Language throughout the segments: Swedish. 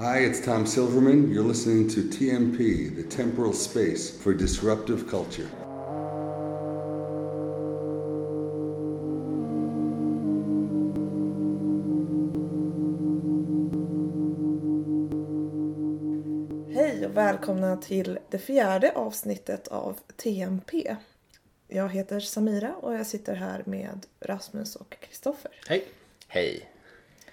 Hi, it's Tom Silverman. You're listening to TMP, the temporal space for disruptive culture. Hej och välkomna till det fjärde avsnittet av TMP. Jag heter Samira och jag sitter här med Rasmus och Kristoffer. Hej! Hej!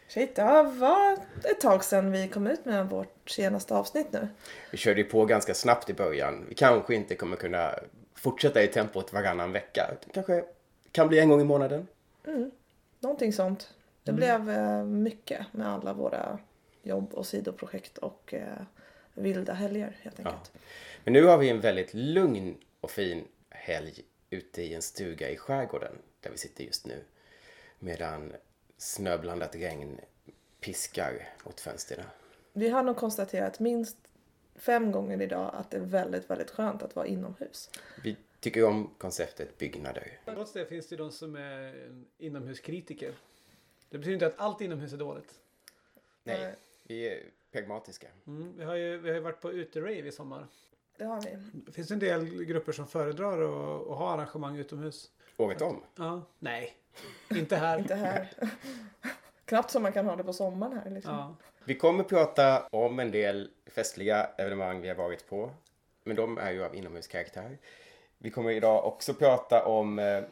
Shit, det varit ett tag sedan vi kom ut med vårt senaste avsnitt nu. Vi körde ju på ganska snabbt i början. Vi kanske inte kommer kunna fortsätta i tempot varannan vecka. Det kanske kan bli en gång i månaden. Någonting sånt. Det blev eh, mycket med alla våra jobb och sidoprojekt och eh, vilda helger helt enkelt. Men nu har vi en väldigt lugn och fin helg ute i en stuga i skärgården där vi sitter just nu. Medan snöblandat regn piskar mot fönstren. Vi har nog konstaterat minst fem gånger idag att det är väldigt, väldigt skönt att vara inomhus. Vi tycker om konceptet byggnader. Trots det finns det de som är inomhuskritiker. Det betyder inte att allt inomhus är dåligt. Nej, Nej. vi är pragmatiska. Mm, vi, har ju, vi har ju varit på uterave i sommar. Det har vi. Det finns en del grupper som föredrar att, att ha arrangemang utomhus. Året om. Ja, nej, inte här. Inte här. Knappt som man kan ha det på sommaren här liksom. Ja. Vi kommer prata om en del festliga evenemang vi har varit på. Men de är ju av inomhuskaraktär. Vi kommer idag också prata om eh,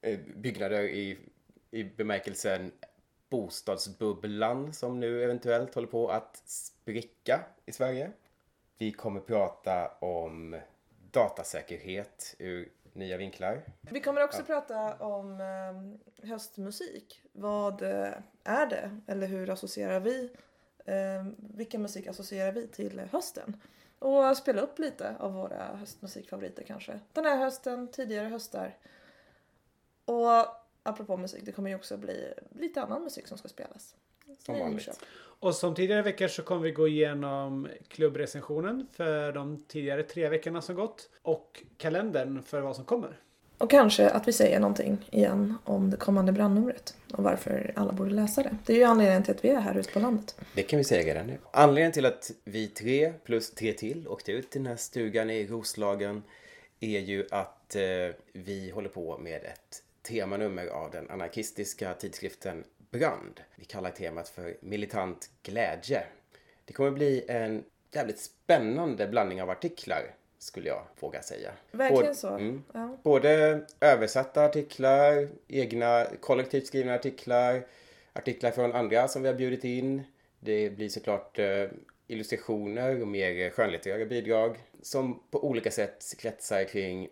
eh, byggnader i, i bemärkelsen bostadsbubblan som nu eventuellt håller på att spricka i Sverige. Vi kommer prata om datasäkerhet ur nya vinklar. Vi kommer också prata om eh, höstmusik. Vad eh, är det? Eller hur associerar vi? Eh, vilken musik associerar vi till hösten? Och spela upp lite av våra höstmusikfavoriter kanske. Den här hösten, tidigare höstar. Och apropå musik, det kommer ju också bli lite annan musik som ska spelas. Som vanligt. Och som tidigare veckor så kommer vi gå igenom klubbrecensionen för de tidigare tre veckorna som gått. Och kalendern för vad som kommer. Och kanske att vi säger någonting igen om det kommande brandnumret. Och varför alla borde läsa det. Det är ju anledningen till att vi är här ute på landet. Det kan vi säga redan nu. Anledningen till att vi tre plus tre till åkte ut till den här stugan i Roslagen är ju att eh, vi håller på med ett temanummer av den anarkistiska tidskriften Brand. Vi kallar temat för militant glädje. Det kommer bli en jävligt spännande blandning av artiklar skulle jag våga säga. Verkligen Både- så. Mm. Ja. Både översatta artiklar, egna kollektivt skrivna artiklar, artiklar från andra som vi har bjudit in. Det blir såklart eh, illustrationer och mer skönlitterära bidrag som på olika sätt kretsar kring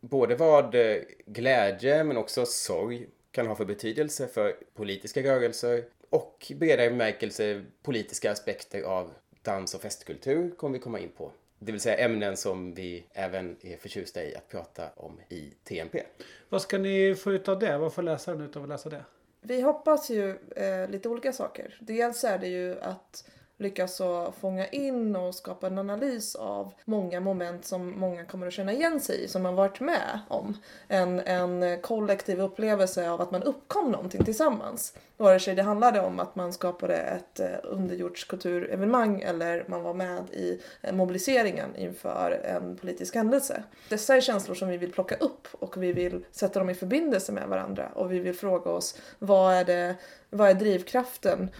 både vad eh, glädje men också sorg kan ha för betydelse för politiska rörelser och bredare bemärkelse politiska aspekter av dans och festkultur kommer vi komma in på. Det vill säga ämnen som vi även är förtjusta i att prata om i TMP. Vad ska ni få ut av det? Vad får läsaren ut av att läsa det? Vi hoppas ju eh, lite olika saker. Dels är det ju att lyckas så fånga in och skapa en analys av många moment som många kommer att känna igen sig i, som man varit med om. En, en kollektiv upplevelse av att man uppkom någonting tillsammans. Vare sig det handlade om att man skapade ett eh, underjordskulturevenemang eller man var med i eh, mobiliseringen inför en politisk händelse. Dessa är känslor som vi vill plocka upp och vi vill sätta dem i förbindelse med varandra och vi vill fråga oss vad är det vad är drivkraften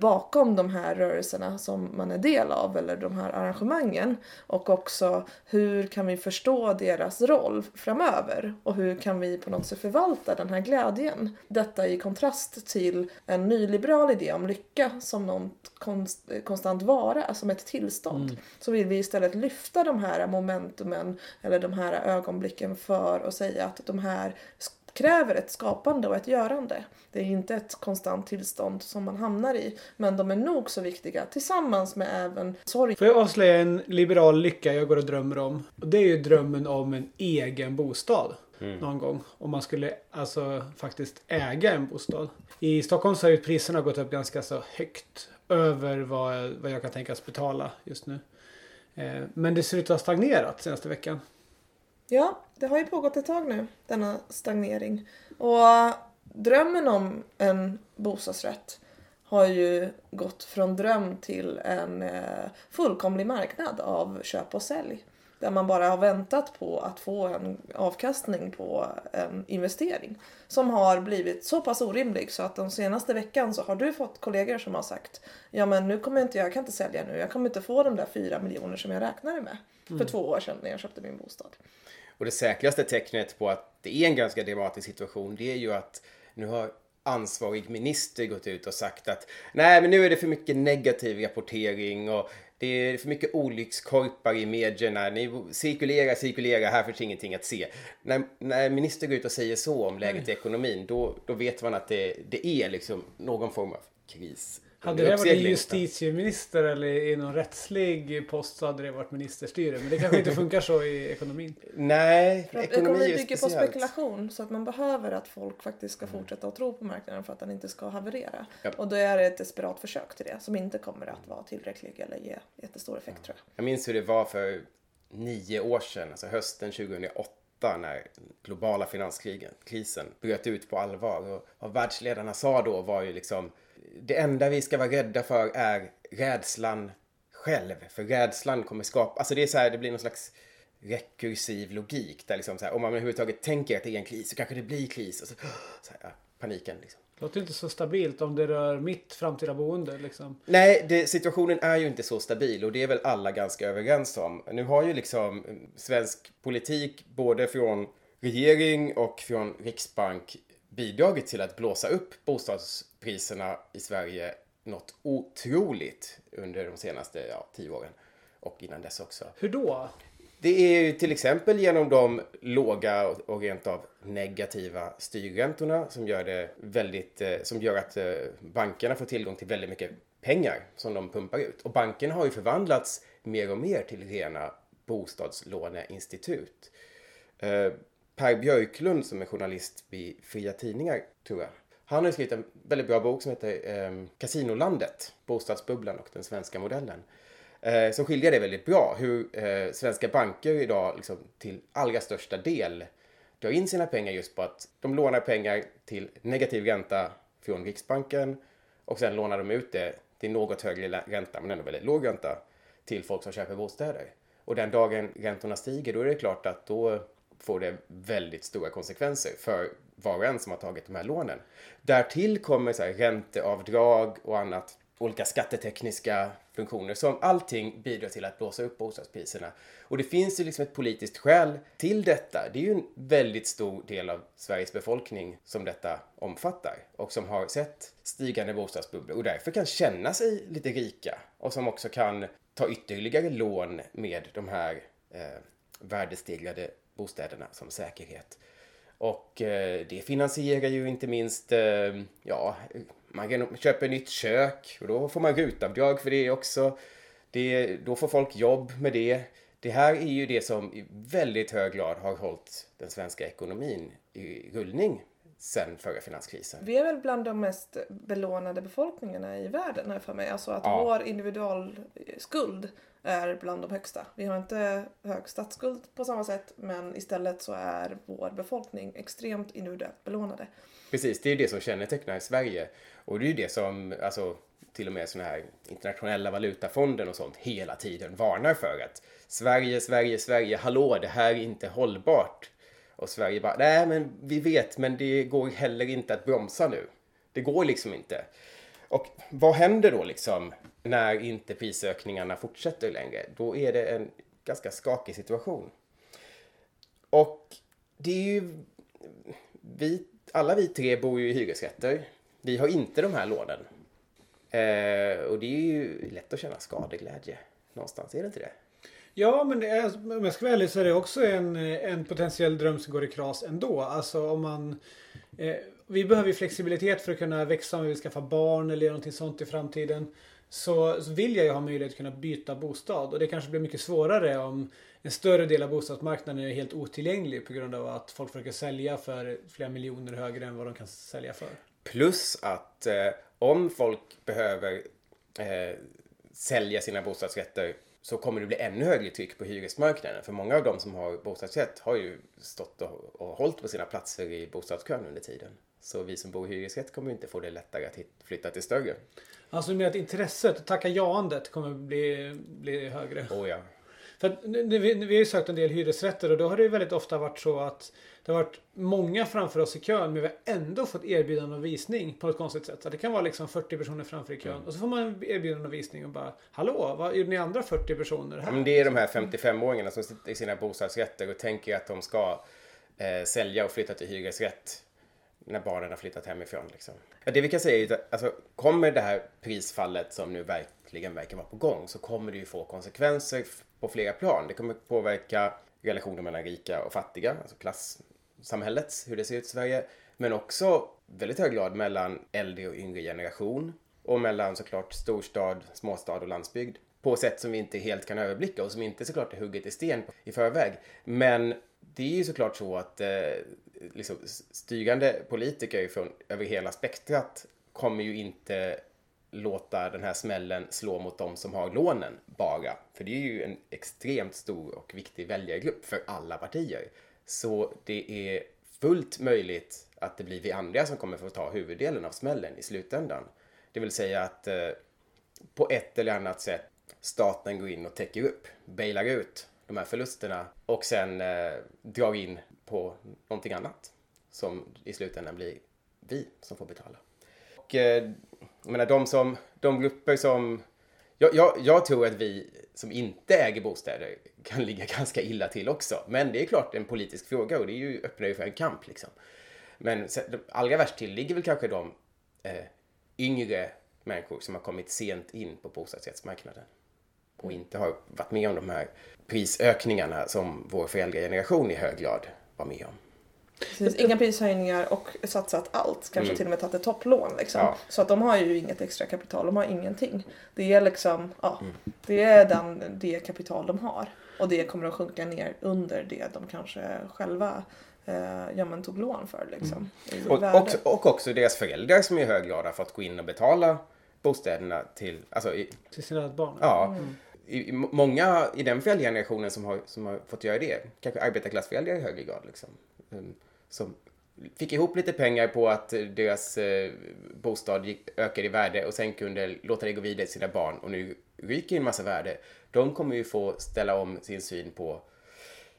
bakom de här rörelserna som man är del av eller de här arrangemangen och också hur kan vi förstå deras roll framöver och hur kan vi på något sätt förvalta den här glädjen. Detta i kontrast till en nyliberal idé om lycka som något konst, konstant vara, som ett tillstånd. Så vill vi istället lyfta de här momentumen eller de här ögonblicken för att säga att de här kräver ett skapande och ett görande. Det är inte ett konstant tillstånd som man hamnar i, men de är nog så viktiga tillsammans med även sorg. Får jag avslöja en liberal lycka jag går och drömmer om? Och det är ju drömmen om en egen bostad. Någon gång. Om man skulle alltså faktiskt äga en bostad. I Stockholm så har ju priserna gått upp ganska så högt. Över vad, vad jag kan tänkas betala just nu. Eh, men det ser ut att ha stagnerat senaste veckan. Ja, det har ju pågått ett tag nu, denna stagnering. Och drömmen om en bostadsrätt har ju gått från dröm till en eh, fullkomlig marknad av köp och sälj. Där man bara har väntat på att få en avkastning på en investering. Som har blivit så pass orimlig så att de senaste veckan så har du fått kollegor som har sagt Ja men nu kommer jag inte jag kan inte sälja nu, jag kommer inte få de där fyra miljoner som jag räknade med för två år sedan när jag köpte min bostad. Och det säkraste tecknet på att det är en ganska dramatisk situation det är ju att nu har ansvarig minister gått ut och sagt att nej men nu är det för mycket negativ rapportering och det är för mycket olyckskorpar i medierna. Ni cirkulerar, cirkulerar, här finns ingenting att se. När, när minister går ut och säger så om läget i ekonomin då, då vet man att det, det är liksom någon form av kris. Hade det varit en justitieminister eller i någon rättslig post så hade det varit ministerstyre. Men det kanske inte funkar så i ekonomin. Nej, För att ekonomi ekonomi bygger på speciellt. spekulation så att man behöver att folk faktiskt ska fortsätta att tro på marknaden för att den inte ska haverera. Ja. Och då är det ett desperat försök till det som inte kommer att vara tillräcklig eller ge jättestor effekt tror jag. Jag minns hur det var för nio år sedan, alltså hösten 2008 när globala finanskrisen bröt ut på allvar. Och vad världsledarna sa då var ju liksom det enda vi ska vara rädda för är rädslan själv. För rädslan kommer skapa, alltså det är så här, det blir någon slags rekursiv logik där liksom så här, om man överhuvudtaget tänker att det är en kris så kanske det blir kris. Och så, så här, ja, paniken liksom. Låter inte så stabilt om det rör mitt framtida boende liksom. Nej, det, situationen är ju inte så stabil och det är väl alla ganska överens om. Nu har ju liksom eh, svensk politik både från regering och från riksbank bidragit till att blåsa upp bostadspriserna i Sverige något otroligt under de senaste ja, tio åren. Och innan dess också. Hur då? Det är ju till exempel genom de låga och rent av negativa styrräntorna som gör det väldigt, eh, som gör att eh, bankerna får tillgång till väldigt mycket pengar som de pumpar ut. Och bankerna har ju förvandlats mer och mer till rena bostadslåneinstitut. Eh, Per Björklund som är journalist vid Fria Tidningar, tror jag. Han har skrivit en väldigt bra bok som heter eh, Kasinolandet, bostadsbubblan och den svenska modellen. Eh, som skiljer det väldigt bra hur eh, svenska banker idag liksom, till allra största del drar in sina pengar just på att de lånar pengar till negativ ränta från Riksbanken och sen lånar de ut det till något högre ränta, men ändå väldigt låg ränta, till folk som köper bostäder. Och den dagen räntorna stiger, då är det klart att då får det väldigt stora konsekvenser för var och en som har tagit de här lånen. Därtill kommer så här ränteavdrag och annat, olika skattetekniska funktioner som allting bidrar till att blåsa upp bostadspriserna. Och det finns ju liksom ett politiskt skäl till detta. Det är ju en väldigt stor del av Sveriges befolkning som detta omfattar och som har sett stigande bostadsbubblor och därför kan känna sig lite rika och som också kan ta ytterligare lån med de här eh, värdestegrade bostäderna som säkerhet. Och eh, det finansierar ju inte minst, eh, ja, man kan- köper nytt kök och då får man rutavdrag för det också. Det, då får folk jobb med det. Det här är ju det som i väldigt hög grad har hållit den svenska ekonomin i rullning sen förra finanskrisen. Vi är väl bland de mest belånade befolkningarna i världen här för mig. Alltså att Ja. vår individualskuld är bland de högsta. Vi har inte hög statsskuld på samma sätt men istället så är vår befolkning extremt individuellt belånade. Precis, det är ju det som kännetecknar Sverige. Och det är ju det som, alltså till och med sådana här internationella valutafonden och sånt hela tiden varnar för att Sverige, Sverige, Sverige, hallå, det här är inte hållbart. Och Sverige bara, nej men vi vet, men det går heller inte att bromsa nu. Det går liksom inte. Och vad händer då liksom när inte prisökningarna fortsätter längre? Då är det en ganska skakig situation. Och det är ju... Vi, alla vi tre bor ju i hyresrätter. Vi har inte de här lånen. Eh, och det är ju lätt att känna skadeglädje någonstans, är det inte det? Ja, men det är, om jag ska vara ärlig så är det också en, en potentiell dröm som går i kras ändå. Alltså om man... Eh, vi behöver ju flexibilitet för att kunna växa om vi vill skaffa barn eller göra någonting sånt i framtiden. Så, så vill jag ju ha möjlighet att kunna byta bostad. Och det kanske blir mycket svårare om en större del av bostadsmarknaden är helt otillgänglig på grund av att folk försöker sälja för flera miljoner högre än vad de kan sälja för. Plus att eh, om folk behöver eh, sälja sina bostadsrätter så kommer det bli ännu högre tryck på hyresmarknaden. För många av de som har bostadsrätt har ju stått och, och hållit på sina platser i bostadskön under tiden. Så vi som bor i hyresrätt kommer inte få det lättare att flytta till större. Alltså med att intresset och tacka ja-andet kommer bli, bli högre. Oh ja. För vi, vi har ju sökt en del hyresrätter och då har det ju väldigt ofta varit så att det har varit många framför oss i kön men vi har ändå fått erbjudande om visning på ett konstigt sätt. Så det kan vara liksom 40 personer framför i kön och så får man erbjudande om visning och bara Hallå, vad gjorde ni andra 40 personer här? Men det är de här 55-åringarna som sitter i sina bostadsrätter och tänker att de ska eh, sälja och flytta till hyresrätt när barnen har flyttat hemifrån. Liksom. Ja, det vi kan säga är att alltså, kommer det här prisfallet som nu verkligen verkar vara på gång så kommer det ju få konsekvenser på flera plan. Det kommer påverka relationer mellan rika och fattiga, alltså klassamhället, hur det ser ut i Sverige. Men också väldigt hög grad mellan äldre och yngre generation och mellan såklart storstad, småstad och landsbygd på sätt som vi inte helt kan överblicka och som inte såklart är hugget i sten i förväg. Men det är ju såklart så att eh, liksom, styrande politiker från över hela spektrat kommer ju inte låta den här smällen slå mot de som har lånen bara. För det är ju en extremt stor och viktig väljargrupp för alla partier. Så det är fullt möjligt att det blir vi andra som kommer få ta huvuddelen av smällen i slutändan. Det vill säga att eh, på ett eller annat sätt staten går in och täcker upp, bailar ut de här förlusterna och sen eh, drar in på någonting annat som i slutändan blir vi som får betala. Och eh, jag menar de som, de grupper som, jag, jag, jag tror att vi som inte äger bostäder kan ligga ganska illa till också. Men det är klart en politisk fråga och det är ju, öppnar ju för en kamp liksom. Men allra värst till ligger väl kanske de eh, yngre människor som har kommit sent in på bostadsrättsmarknaden och inte har varit med om de här prisökningarna som vår föräldrageneration i hög grad var med om. Precis, inga prishöjningar och satsat allt. Kanske till och med tagit ett topplån. Liksom. Ja. Så att de har ju inget extra kapital. De har ingenting. Det är liksom, ja, det är den, det kapital de har. Och det kommer att sjunka ner under det de kanske själva eh, ja, men tog lån för. Liksom, i Och, värde. och, och också deras föräldrar som i hög grad har fått gå in och betala bostäderna till, alltså i, Till sina barn. ja, i, i, många i den föräldragenerationen som har, som har fått göra det, kanske arbetarklassföräldrar i högre grad liksom, um, som fick ihop lite pengar på att deras eh, bostad gick, ökade i värde och sen kunde låta det gå vidare till sina barn och nu ryker en massa värde. De kommer ju få ställa om sin syn på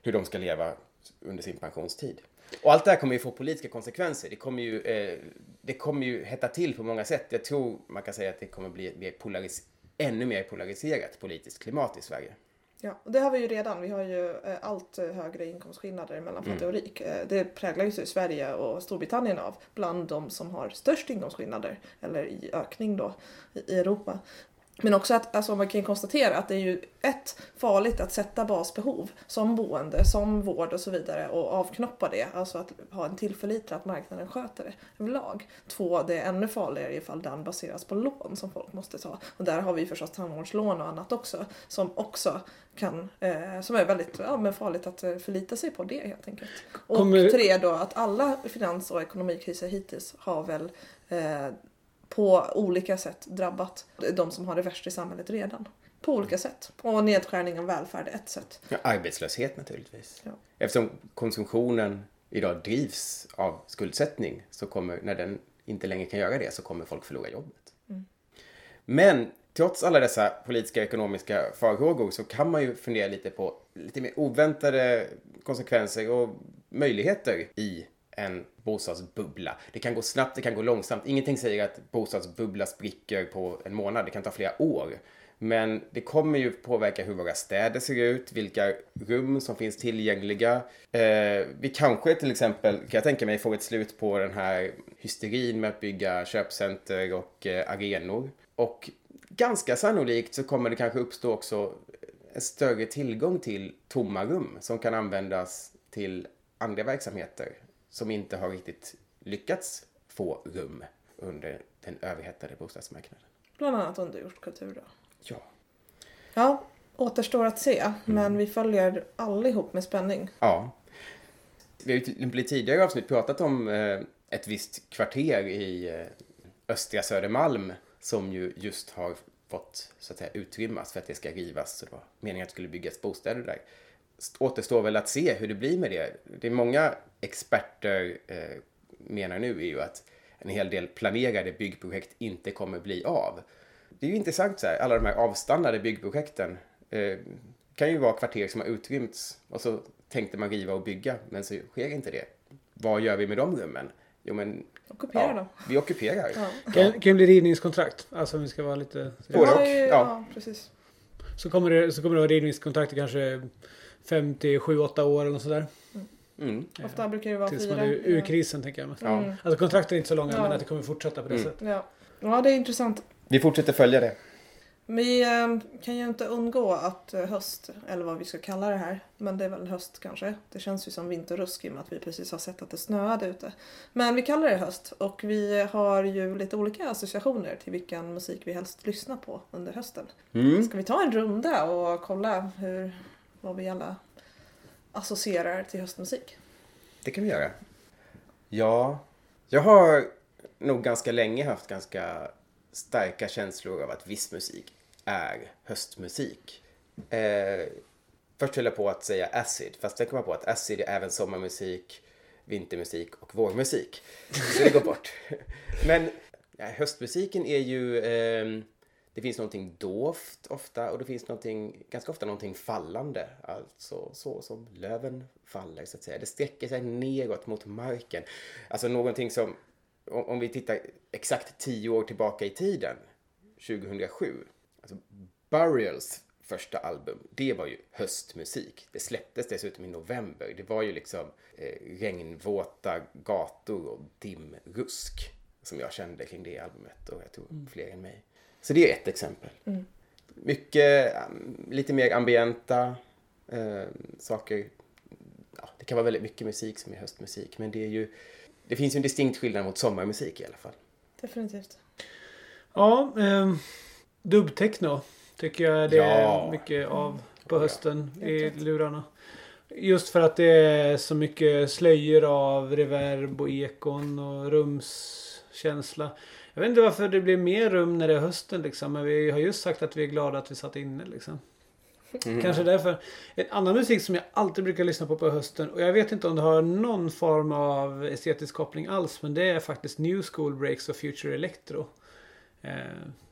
hur de ska leva under sin pensionstid. Och allt det här kommer ju få politiska konsekvenser. Det kommer ju, eh, det kommer ju hetta till på många sätt. Jag tror man kan säga att det kommer bli ett mer polaris- ännu mer polariserat politiskt klimat i Sverige. Ja, och det har vi ju redan. Vi har ju eh, allt eh, högre inkomstskillnader mellan fattig och rik. Eh, det präglar ju sig Sverige och Storbritannien av bland de som har störst inkomstskillnader, eller i ökning då, i Europa. Men också att alltså man kan konstatera att det är ju ett farligt att sätta basbehov som boende, som vård och så vidare och avknoppa det. Alltså att ha en tillförlit till att marknaden sköter det överlag. Två, det är ännu farligare ifall den baseras på lån som folk måste ta. Och där har vi förstås tandvårdslån och annat också som också kan, eh, som är väldigt ja, men farligt att eh, förlita sig på det helt enkelt. Och Kommer- tre då att alla finans och ekonomikriser hittills har väl eh, på olika sätt drabbat de som har det värst i samhället redan. På olika sätt. Och nedskärning av välfärd är ett sätt. Ja, arbetslöshet naturligtvis. Ja. Eftersom konsumtionen idag drivs av skuldsättning så kommer, när den inte längre kan göra det så kommer folk förlora jobbet. Men trots alla dessa politiska och ekonomiska farhågor så kan man ju fundera lite på lite mer oväntade konsekvenser och möjligheter i en bostadsbubbla. Det kan gå snabbt, det kan gå långsamt. Ingenting säger att bostadsbubbla spricker på en månad. Det kan ta flera år. Men det kommer ju påverka hur våra städer ser ut, vilka rum som finns tillgängliga. Eh, vi kanske till exempel, kan jag tänka mig, får ett slut på den här hysterin med att bygga köpcenter och eh, arenor. Och ganska sannolikt så kommer det kanske uppstå också en större tillgång till tomma rum som kan användas till andra verksamheter som inte har riktigt lyckats få rum under den överhettade bostadsmarknaden. Bland annat undergjort kultur då. Ja. Ja, återstår att se. Men vi följer allihop med spänning. Ja. Vi har ju i tidigare avsnitt pratat om eh, ett visst kvarter i eh, östra Södermalm som ju just har fått så att säga utrymmas för att det ska rivas. Så det var meningen att det skulle byggas bostäder där. Återstår väl att se hur det blir med det. Det är många experter, eh, menar nu är ju att en hel del planerade byggprojekt inte kommer bli av. Det är ju intressant så här, alla de här avstannade byggprojekten. Eh, kan ju vara kvarter som har utrymts och så tänkte man riva och bygga, men så sker inte det. Vad gör vi med de rummen? Jo, men Ockupera ja, dem. vi ockuperar. Ja. Kan, kan det bli rivningskontrakt? Alltså om vi ska vara lite... Både och, Ja, ja. ja, precis. Så kommer det, så kommer det vara rivningskontrakt kanske 50, 7, 8 år eller något sådär. Mm. Ofta brukar det vara Tills fyra. man är ur ja. krisen tänker jag. Ja. Mm. Alltså kontrakten är inte så långa Ja. men att det kommer fortsätta på det Mm. sättet. Ja. ja, det är intressant. Vi fortsätter följa det. Vi eh, kan ju inte undgå att eh, höst, eller vad vi ska kalla det här, men det är väl höst kanske. Det känns ju som vinterrusk i och med att vi precis har sett att det snöade ute. Men vi kallar det höst och vi har ju lite olika associationer till vilken musik vi helst lyssnar på under hösten. Mm. Ska vi ta en runda och kolla hur, vad vi alla associerar till höstmusik? Det kan vi göra. Ja, jag har nog ganska länge haft ganska starka känslor av att viss musik är höstmusik. Eh, först höll jag på att säga acid, fast sen kom jag på att acid är även sommarmusik, vintermusik och vårmusik. Så det går bort. Men ja, höstmusiken är ju... eh, det finns någonting dovt ofta och det finns någonting, ganska ofta någonting fallande. Alltså så som löven faller så att säga. Det sträcker sig neråt mot marken. Alltså någonting som, om vi tittar exakt tio år tillbaka i tiden, 2007. Alltså Burials första album, det var ju höstmusik. Det släpptes dessutom i november. Det var ju liksom eh, regnvåta gator och dimrusk som jag kände kring det albumet och jag tror fler än mig. Så det är ett exempel. Mycket, um, lite mer ambienta eh, saker. Ja, det kan vara väldigt mycket musik som är höstmusik men det är ju det finns ju en distinkt skillnad mot sommarmusik i alla fall. Definitivt. Ja, eh, dubbtechno tycker jag det är Ja. mycket av på Ja. hösten i Helt rätt. lurarna. Just för att det är så mycket slöjor av reverb och ekon och rumskänsla. Jag vet inte varför det blir mer rum när det är hösten liksom. Men vi har just sagt att vi är glada att vi satt inne liksom. Mm. Kanske därför. En annan musik som jag alltid brukar lyssna på på hösten. Och jag vet inte om det har någon form av estetisk koppling alls. Men det är faktiskt New School Breaks och Future Electro. Eh,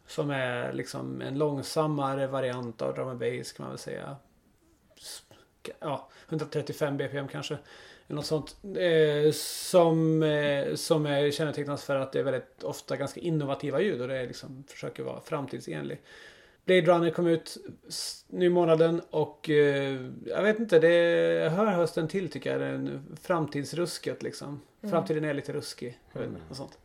som är liksom en långsammare variant av drum and bass kan man väl säga. Ja, 135 bpm kanske. Något sånt. Eh, som, eh, som är kännetecknas för att det är väldigt ofta ganska innovativa ljud och det är liksom försöker vara framtidsenlig. Blade Runner kom ut nu i månaden och eh, jag vet inte, det hör hösten till tycker jag. Den framtidsrusket liksom. Framtiden är lite ruskig. Jag vet inte, något sånt.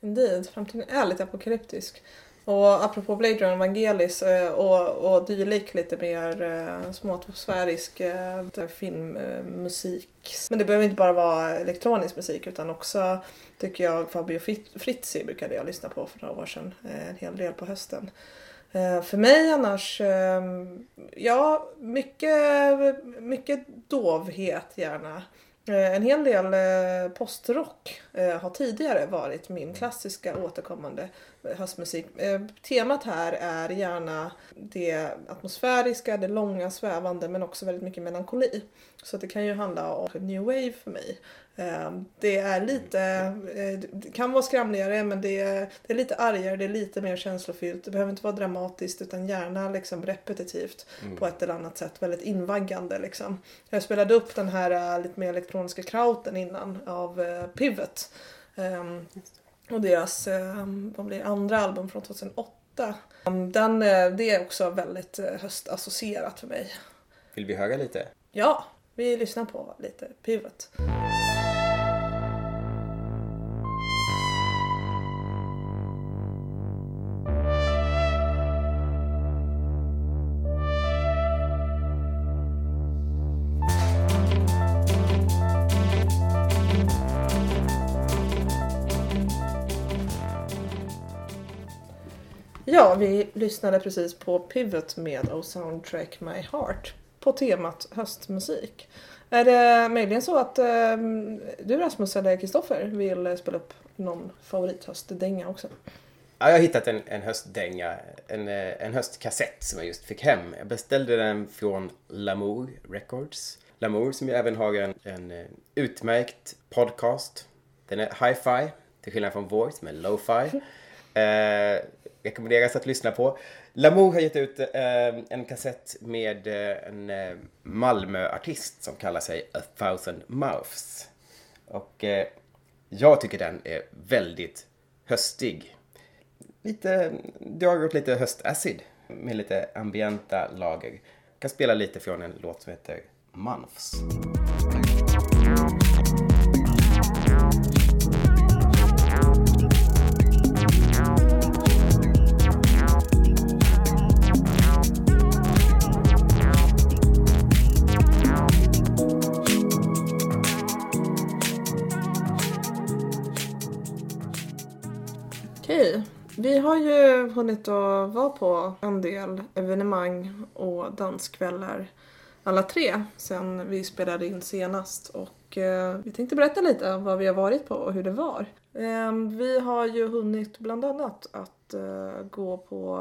Indeed, framtiden är lite apokalyptisk. Och apropå Blade Runner Evangelis eh, och, och dylik lite mer eh, småatmosfärisk eh, filmmusik. Men det behöver inte bara vara elektronisk musik utan också tycker jag Fabio Fritzi brukade jag lyssna på för några år sedan. En hel del på hösten. För mig annars, ehm, ja mycket, mycket dovhet gärna. En hel del postrock har tidigare varit min klassiska återkommande höstmusik. Eh, Temat här är gärna det atmosfäriska, det långa, svävande men också väldigt mycket melankoli. Så det kan ju handla om new wave för mig. Eh, Det är lite, eh, det kan vara skramligare men det är, det är lite argare, det är lite mer känslofyllt. Det behöver inte vara dramatiskt utan gärna liksom repetitivt på ett eller annat sätt. Väldigt invaggande liksom. Jag spelade upp den här lite mer elektroniska krauten innan av Pivot. Ehm, och deras ähm, vad blir andra album från 2008. Um, den, äh, det är också väldigt äh, höstassocierat för mig. Vill vi höra lite? Ja, vi lyssnar på lite Pivot. Ja, vi lyssnade precis på Pivot med O Soundtrack My Heart på temat höstmusik. Är det möjligen så att eh, du Rasmus eller Kristoffer vill spela upp någon favorithöstdänga också? Ja, jag har hittat en, en höstdänga, en, eh, en höstkassett som jag just fick hem. Jag beställde den från Lamour Records. Lamour som ju även har en, en eh, utmärkt podcast Den är hi-fi, till skillnad från vår som är lo-fi. Eh, rekommenderas att lyssna på. Lamour har gett ut eh, en kassett med eh, en eh, Malmöartist som kallar sig A thousand mouths. Och eh, jag tycker den är väldigt höstig. Lite, drar åt lite höstacid med lite ambienta lager. Jag kan spela lite från en låt som heter Months. Vi har ju hunnit att vara på en del evenemang och danskvällar alla tre sen vi spelade in senast och eh, vi tänkte berätta lite om vad vi har varit på och hur det var. Eh, vi har ju hunnit bland annat att eh, gå på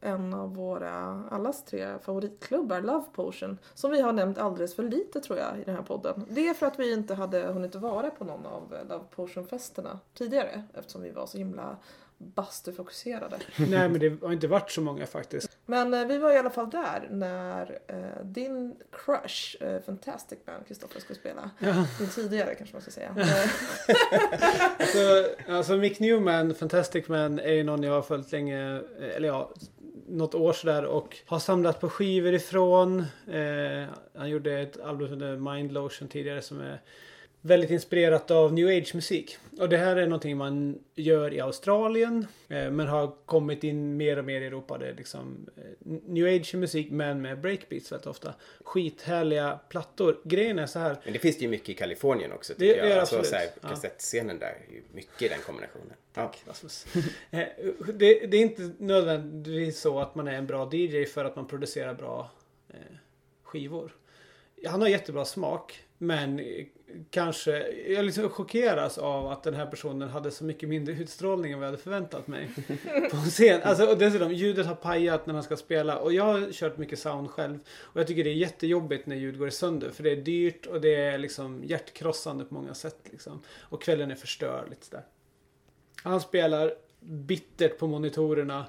en av våra allas tre favoritklubbar, Love Potion, som vi har nämnt alldeles för lite tror jag i den här podden. Det är för att vi inte hade hunnit vara på någon av eh, Love Potion-festerna tidigare eftersom vi var så himla bastufokuserade. Nej men det har inte varit så många faktiskt. Men eh, vi var i alla fall där när eh, din crush, eh, Fantastic Man, Kristoffer skulle spela. Ja. Din tidigare kanske man ska säga. Eh, Så, alltså Mick Newman, Fantastic Man, är ju någon jag har följt länge, eh, eller ja, något år sådär och har samlat på skivor ifrån. Eh, han gjorde ett album som heter Mind Lotion tidigare som är väldigt inspirerat av new age musik. Och det här är någonting man gör i Australien eh, men har kommit in mer och mer i Europa. Det är liksom eh, new age musik men med breakbeats väldigt ofta. Skithärliga plattor. Grejen är så här. Men det finns det ju mycket i Kalifornien också Det- tycker det jag. Alltså, absolut. så här, Ja. kassettscenen där är ju mycket i den kombinationen. Ja. Rasmus. Eh, det, det är inte nödvändigtvis så att man är en bra DJ för att man producerar bra eh, skivor. Han har jättebra smak. Men eh, kanske, jag liksom chockeras av att den här personen hade så mycket mindre utstrålning än vad jag hade förväntat mig. På scen. Alltså, och dessutom, ljudet har pajat när han ska spela. Och jag har kört mycket sound själv. Och jag tycker det är jättejobbigt när ljud går sönder. För det är dyrt och det är liksom hjärtkrossande på många sätt. Liksom. Och kvällen är förstörd lite sådär. Han spelar bittert på monitorerna.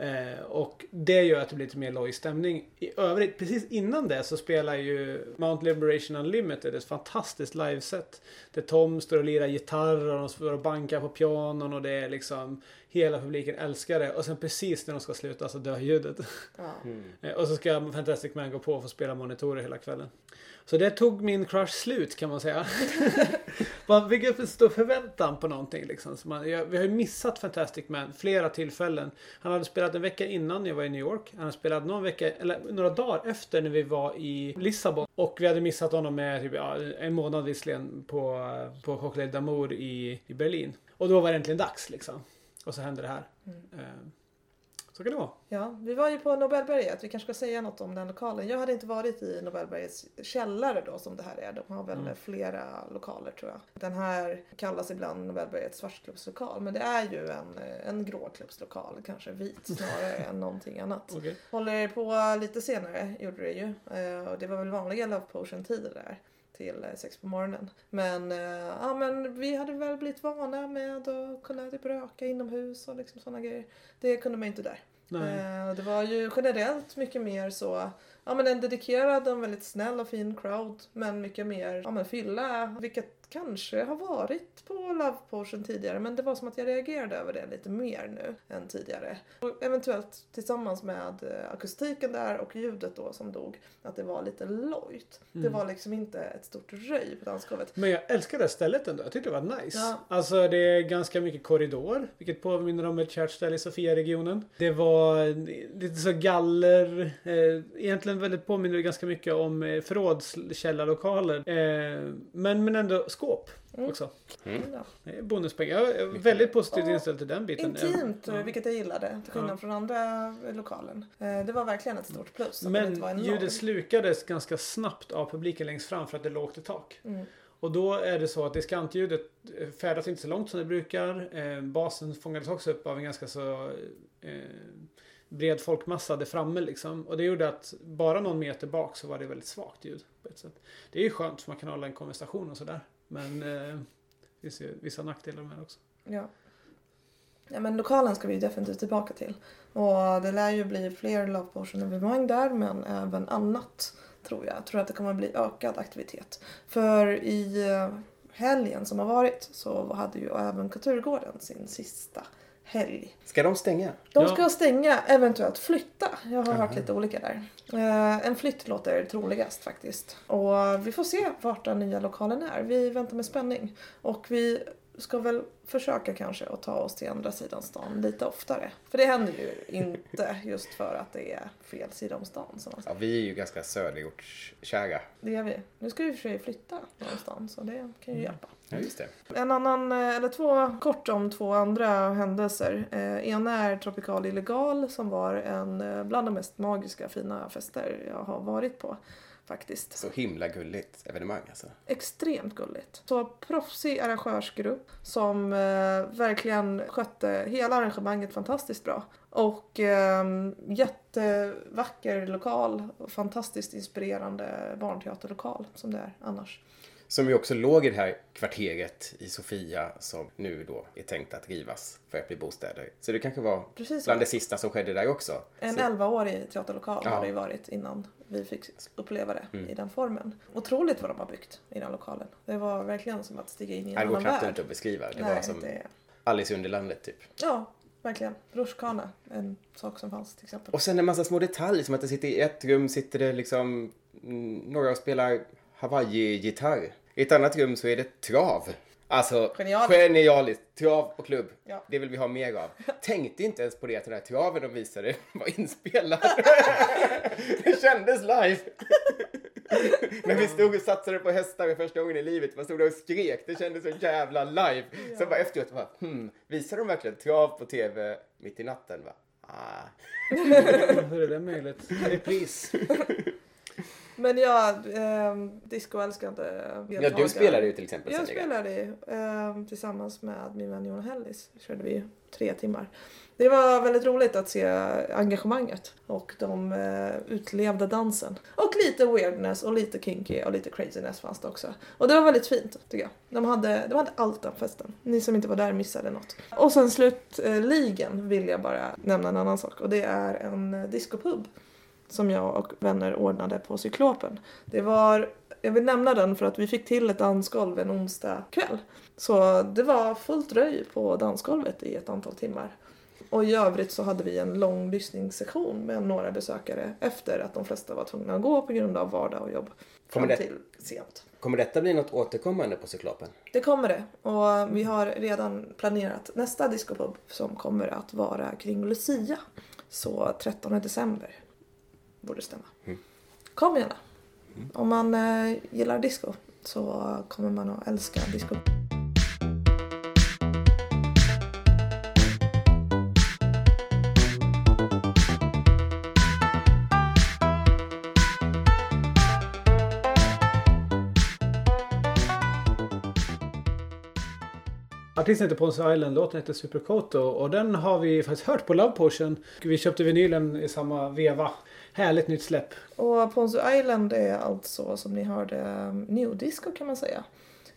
Eh, och det gör att det blir lite mer loj stämning. I övrigt, precis innan det så spelar ju Mount Liberation Unlimited ett fantastiskt liveset. Där Tom står och lirar gitarr och de står och bankar på pianon och det är liksom Hela publiken älskar det och sen precis när de ska sluta så dör ljudet. ja. Eh, Och så ska Fantastic Man gå på och få spela monitorer hela kvällen. Så det tog min crush slut kan man säga. Man fick upp en stor förväntan på någonting liksom. Så man, jag, vi har ju missat Fantastic Man flera tillfällen. Han hade spelat en vecka innan jag var i New York. Han hade spelat någon vecka, eller några dagar efter när vi var i Lissabon. Och vi hade missat honom med typ, ja, en månad visserligen på, på Cocktail d'Amour i, i Berlin. Och då var det äntligen dags liksom. Och så hände det här. Eh, Så kan det vara. ja, vi var ju på Nobelberget. Vi kanske ska säga något om den lokalen. Jag hade inte varit i Nobelbergets källare då som det här är. De har väl Mm. flera lokaler tror jag. Den här kallas ibland Nobelbergets svartklubbslokal. Men det är ju en, en gråklubbslokal. Kanske vit snarare än någonting annat. Okej. Håller på lite senare gjorde det ju. Eh, Och det var väl vanliga Love Potion-tider där. Till eh, sex på morgonen. Men, eh, ja, men vi hade väl blivit vana med att kunna typ röka inomhus och liksom sådana grejer. Det kunde man inte där. Eh, Det var ju generellt mycket mer så Ja men en dedikerad och en väldigt snäll och fin crowd. Men mycket mer ja, men fylla. Vilket kanske har varit på Love Potion tidigare. Men det var som att jag reagerade över det lite mer nu än tidigare. Och eventuellt tillsammans med eh, akustiken där och ljudet då som dog. Att det var lite lojt. Det Mm. var liksom inte ett stort röj på dansgolvet. Men jag älskar det stället ändå. Jag tyckte det var nice. Ja. Alltså det är ganska mycket korridor. Vilket påminner om ett kärt ställe i Sofia-regionen. Det var lite så galler. Eh, egentligen väldigt påminner ganska mycket om eh, förrådskällarlokaler. Eh, men, men ändå skåp Mm. också. Eh, Bonuspengar. Jag är väldigt positivt inställd till den biten. Intimt, Ja. vilket jag gillade. Till skillnad Ja. från andra lokalen. Eh, Det var verkligen ett stort plus. Men ljudet slukades ganska snabbt av publiken längst fram för att det är lågt i tak. Mm. Och då är det så att diskantljudet eh, färdas inte så långt som det brukar. Eh, basen fångades också upp av en ganska så eh, bred folkmassa där framme liksom. Och det gjorde att bara någon meter bak så var det väldigt svagt ljud. På ett sätt. Det är ju skönt för man kan hålla en konversation och sådär. Men eh, Det finns ju vissa nackdelar med det också. Ja. ja. men lokalen ska vi ju definitivt tillbaka till. Och det lär ju bli fler Love Potion-evenemang där men även annat tror jag. Jag tror att det kommer bli ökad aktivitet. För i eh, helgen som har varit så hade ju även Kulturgården sin sista helg. Ska de stänga? De Ja. ska stänga, eventuellt flytta. Jag har hört lite olika där. Eh, en flytt låter troligast faktiskt. Och vi får se vart den nya lokalen är. Vi väntar med spänning. Och vi ska väl försöka kanske att ta oss till andra sidan stan lite oftare. För det händer ju inte just för att det är fel sida om stan. Som. Ja, vi är ju ganska söderortskära. Det är vi. Nu ska vi för sig flytta någonstans så det kan ju hjälpa. Ja, just det. En annan, eh, eller två, kort om två andra händelser. Eh, ena är Tropical Illegal som var en eh, bland de mest magiska fina fester jag har varit på. Faktiskt. Så himla gulligt evenemang alltså. Extremt gulligt. Så proffsig arrangörsgrupp som eh, verkligen skötte hela arrangemanget fantastiskt bra. Och eh, jättevacker lokal. och Fantastiskt inspirerande barnteaterlokal som det är annars. Som ju också låg i det här kvarteret i Sofia som nu då är tänkt att rivas för att bli bostäder. Så det kanske var Precis bland det sista som skedde där också. En Så, 11-årig teaterlokal Ja. har det ju varit innan vi fick uppleva det Mm. i den formen. Otroligt vad de har byggt i den lokalen. Det var verkligen som att stiga in i en det går annan knappt värld. inte att beskriva. Det Nej, var som det... Alice i Underlandet typ. Ja, verkligen. Rutschkana, en sak som fanns till exempel. Och sen en massa små detaljer som att det sitter i ett rum sitter det liksom några och spelar Hawaii-gitarr. I ett annat rum så är det trav. Alltså, Genialiskt. genialiskt. Trav och klubb. Ja. Det vill vi ha mer av. Tänkte inte ens på det att den här traven de visade var inspelad. det kändes live. När vi stod och satsade på hästar för första gången i livet. Man stod där och skrek. Det kändes så jävla live. Sen bara efteråt bara, hmm, visar de verkligen trav på tv mitt i natten? Va? Ah. Hur är det möjligt? Repris. Men ja, eh, discoälskande Ja, deltagare. du spelade ju till exempel Jag spelade ju, eh, tillsammans med min vän Johan Hellis. körde vi tre timmar. Det var väldigt roligt att se engagemanget och de eh, utlevda dansen. Och lite weirdness och lite kinky och lite craziness fanns det också. Och det var väldigt fint tycker jag. De hade, de hade allt den festen. Ni som inte var där missade något. Och sen slutligen vill jag bara nämna en annan sak och det är en eh, discopub som jag och vänner ordnade på Cyklopen. Det var, jag vill nämna den för att vi fick till ett dansgolv en onsdag kväll. Så det var fullt röj på dansgolvet i ett antal timmar. Och i övrigt så hade vi en lång lyssningssession med några besökare efter att de flesta var tvungna att gå på grund av vardag och jobb. Kommer det- till sent. Kommer detta bli något återkommande på Cyklopen? Det kommer det. Och vi har redan planerat nästa discopub som kommer att vara kring Lucia. Så 13 december borde stämma. Kom gärna. Om man eh, gillar disco så kommer man att älska disco. Artisten heter Ponce Island, låten heter Superkoto och den har vi faktiskt hört på Love Potion. Vi köpte vinylen i samma veva. Härligt nytt släpp. Och Ponzu Island är alltså som ni hörde um, new disco kan man säga.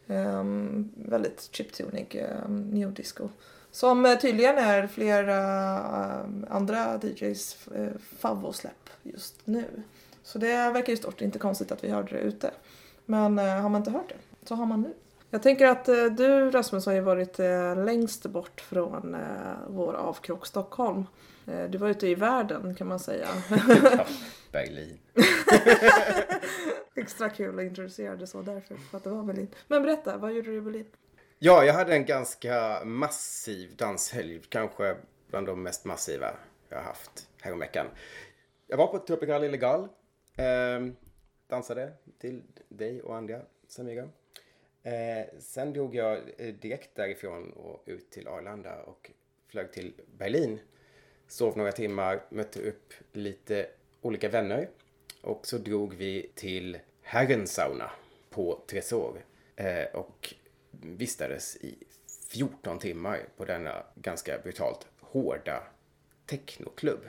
Um, väldigt chiptunig um, new disco. Som eh, tydligen är flera um, andra DJs uh, eh, favvosläpp just nu. Så det verkar ju stort, inte konstigt att vi hörde det ute. Men uh, har man inte hört det så har man nu. Jag tänker att eh, du Rasmus har ju varit eh, längst bort från eh, vår avkrok Stockholm. Du var ute i världen kan man säga. Berlin. Extra kul att introducera det så därför, för att det var Berlin. Men berätta, vad gjorde du i Berlin? Ja, jag hade en ganska massiv danshelg. Kanske bland de mest massiva jag har haft häromveckan. Jag var på Tropical Illegal. Eh, dansade till dig och andra, Samira. Eh, sen drog jag eh, direkt därifrån och ut till Arlanda och flög till Berlin. Sov några timmar, mötte upp lite olika vänner. Och så drog vi till Herrensauna på Tresor. Eh, och vistades i 14 timmar på denna ganska brutalt hårda technoklubb.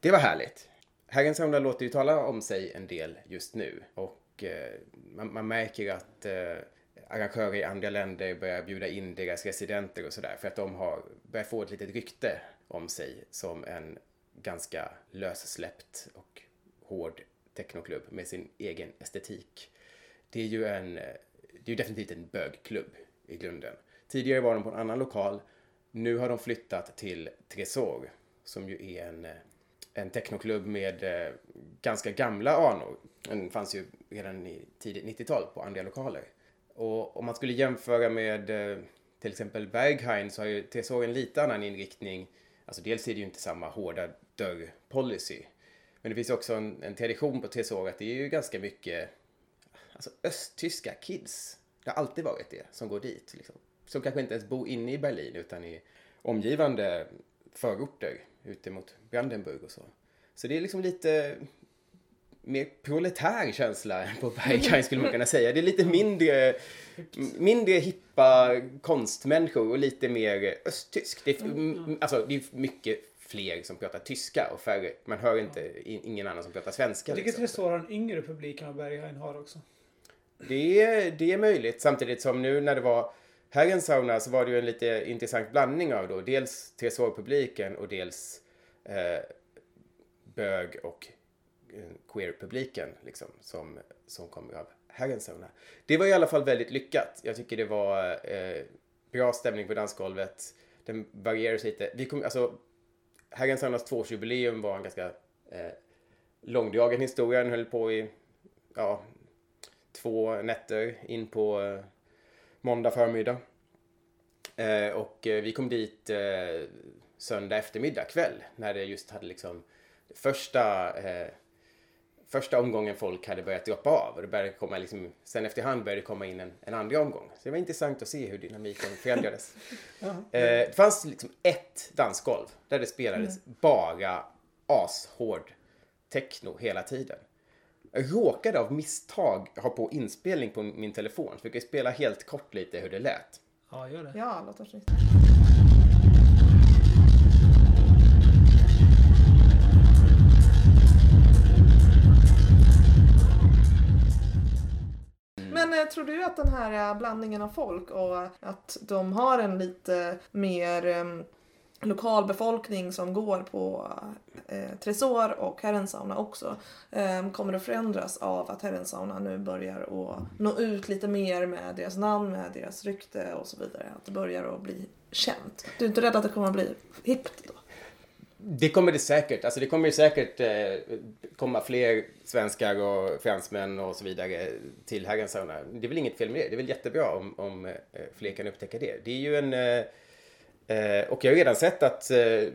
Det var härligt. Herrensauna låter ju tala om sig en del just nu och eh, man, man märker att eh, arrangörer i andra länder börjar bjuda in deras residenter och sådär. För att de har börjat få ett litet rykte om sig som en ganska lössläppt och hård technoklubb med sin egen estetik. Det är ju en, det är ju definitivt en bögklubb i grunden. Tidigare var de på en annan lokal. Nu har de flyttat till Tresor som ju är en, en technoklubb med eh, ganska gamla anor. Den fanns ju redan i tidigt 90-tal på andra lokaler. Och om man skulle jämföra med eh, till exempel Berghain så har ju TSO en lite annan inriktning. Alltså dels är det ju inte samma hårda dörrpolicy. Men det finns också en, en tradition på TSO att det är ju ganska mycket alltså östtyska kids. Det har alltid varit det som går dit. Liksom. Som kanske inte ens bor inne i Berlin utan i omgivande förorter ute mot Brandenburg och så. Så det är liksom lite mer proletär känsla på Berghain skulle man kunna säga. Det är lite mindre, mindre hippa konstmänniskor och lite mer östtyskt. Det är, alltså, det är mycket fler som pratar tyska och färre. Man hör inte ingen annan som pratar svenska. Jag tycker liksom. Tresor har en yngre publik än vad Berghain har också. Det är, det är möjligt. Samtidigt som nu när det var Herrens sauna så var det ju en lite intressant blandning av då dels Tresor-publiken och dels eh, bög och queer-publiken liksom, som, som kommer av Herrens. Det var i alla fall väldigt lyckat. Jag tycker det var eh, bra stämning på dansgolvet. Den varierar lite. Vi kom, alltså, Herrens tvåårsjubileum var en ganska eh, långdragen historia. Den höll på i ja, två nätter in på eh, måndag förmiddag. Eh, och eh, vi kom dit eh, söndag eftermiddag kväll när det just hade liksom första eh, första omgången folk hade börjat droppa av och det började komma liksom, sen efterhand började det komma in en, en andra omgång. Så det var intressant att se hur dynamiken förändrades. eh, det fanns liksom ett dansgolv där det spelades mm. bara ashård techno hela tiden. Jag råkade av misstag ha på inspelning på min telefon. Så jag kan spela helt kort lite hur det lät. Ja, gör det. Ja, låter snyggt. Men tror du att den här eh, blandningen av folk och att de har en lite mer eh, lokalbefolkning som går på eh, Tresor och Herrensauna också eh, kommer att förändras av att Herrensauna nu börjar att nå ut lite mer med deras namn, med deras rykte och så vidare. Att det börjar att bli känt. Du är inte rädd att det kommer att bli hippt då? Det kommer det säkert. Alltså det kommer säkert eh, komma fler svenskar och fransmän och så vidare till Herrens sauna. Det är väl inget fel med det. Det är väl jättebra om, om eh, fler kan upptäcka det. Det är ju en eh, Eh, och jag har redan sett att eh,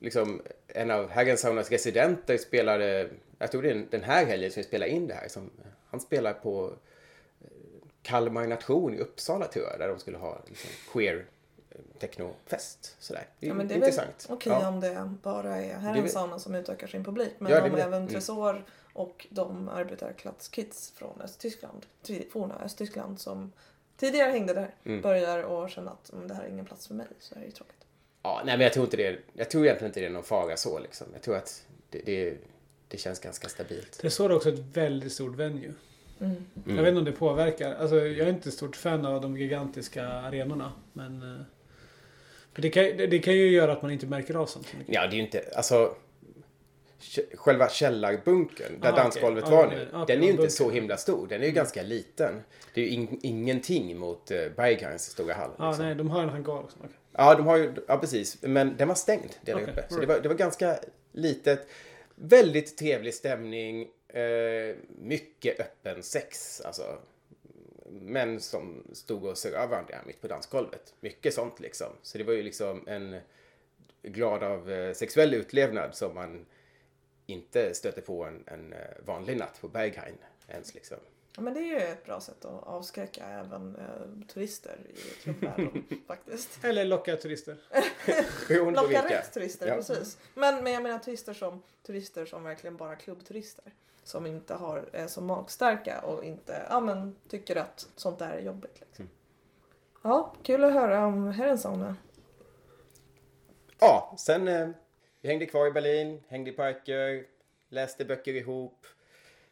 liksom, en av Herrens saunas residenter spelade, jag tror det är den här helgen som vi spelar in det här, som, han spelar på eh, Kalmar nation i Uppsala tror jag, där de skulle ha liksom, queer technofest. Sådär. Det är, ja, men det är intressant. okej okay ja. om det bara är Herrensauna som utökar sin publik. Men ja, om även mm. Tresor mm. och de arbetarklasskids från Östtyskland, forna Östtyskland som tidigare hängde där mm. börjar att känna att om det här är ingen plats för mig så är det ju tråkigt. Ja, nej men jag tror inte det. Jag tror egentligen inte det är någon fara så liksom. Jag tror att det, det, det känns ganska stabilt. Det står också ett väldigt stort venue. Mm. Jag vet inte om det påverkar. Alltså, jag är inte stort fan av de gigantiska arenorna. Men eh, det kan, det kan ju göra att man inte märker av sånt. Ja, det är ju inte... Alltså, själva källarbunkern där ah, dansgolvet okay. var nu, okay, den är ju inte så himla stor. Den är ju mm. ganska liten. Det är ju in, ingenting mot uh, Berghains stora hall. Ja, liksom. nej, de har en hangar också. Okay. Ja, de har ju, ja precis. Men den var stängd där okay. uppe. Så det var, det var ganska litet. Väldigt trevlig stämning. Uh, mycket öppen sex. Alltså, män som stod och sög av varandra mitt på dansgolvet. Mycket sånt liksom. Så det var ju liksom en glad av uh, sexuell utlevnad som man inte stöter på en, en eh, vanlig natt på Berghain ens liksom. Ja, men det är ju ett bra sätt att avskräcka även eh, turister i klubbvärlden faktiskt. Eller locka turister. locka rätt turister, ja. precis. Men, men jag menar turister som, turister som verkligen bara klubbturister. Som inte har, är så magstarka och inte ja, men, tycker att sånt där är jobbigt. Liksom. Mm. Ja, kul att höra om Herrensauna. Ja, sen eh, vi hängde kvar i Berlin, hängde i parker, läste böcker ihop.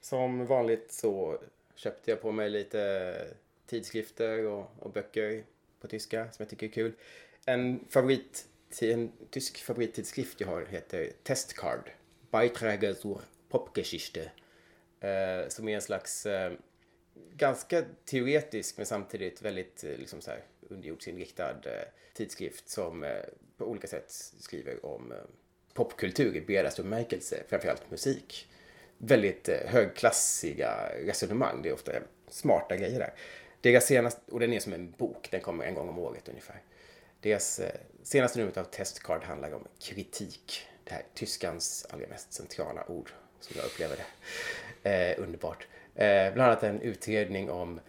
Som vanligt så köpte jag på mig lite tidskrifter och, och böcker på tyska som jag tycker är kul. En favorit, en tysk favorittidskrift jag har heter Testcard. Beiträge zur Popgeschichte. Eh, som är en slags eh, ganska teoretisk men samtidigt väldigt eh, liksom så här, underjordsinriktad eh, tidskrift som eh, på olika sätt skriver om eh, popkultur i bredaste bemärkelse, framförallt musik. Väldigt eh, högklassiga resonemang, det är ofta smarta grejer där. Deras senaste, och den är som en bok, den kommer en gång om året ungefär. Deras eh, senaste numret av Testcard handlar om kritik. Det här tyskans allra mest centrala ord, som jag upplever det. Eh, underbart. Eh, bland annat en utredning om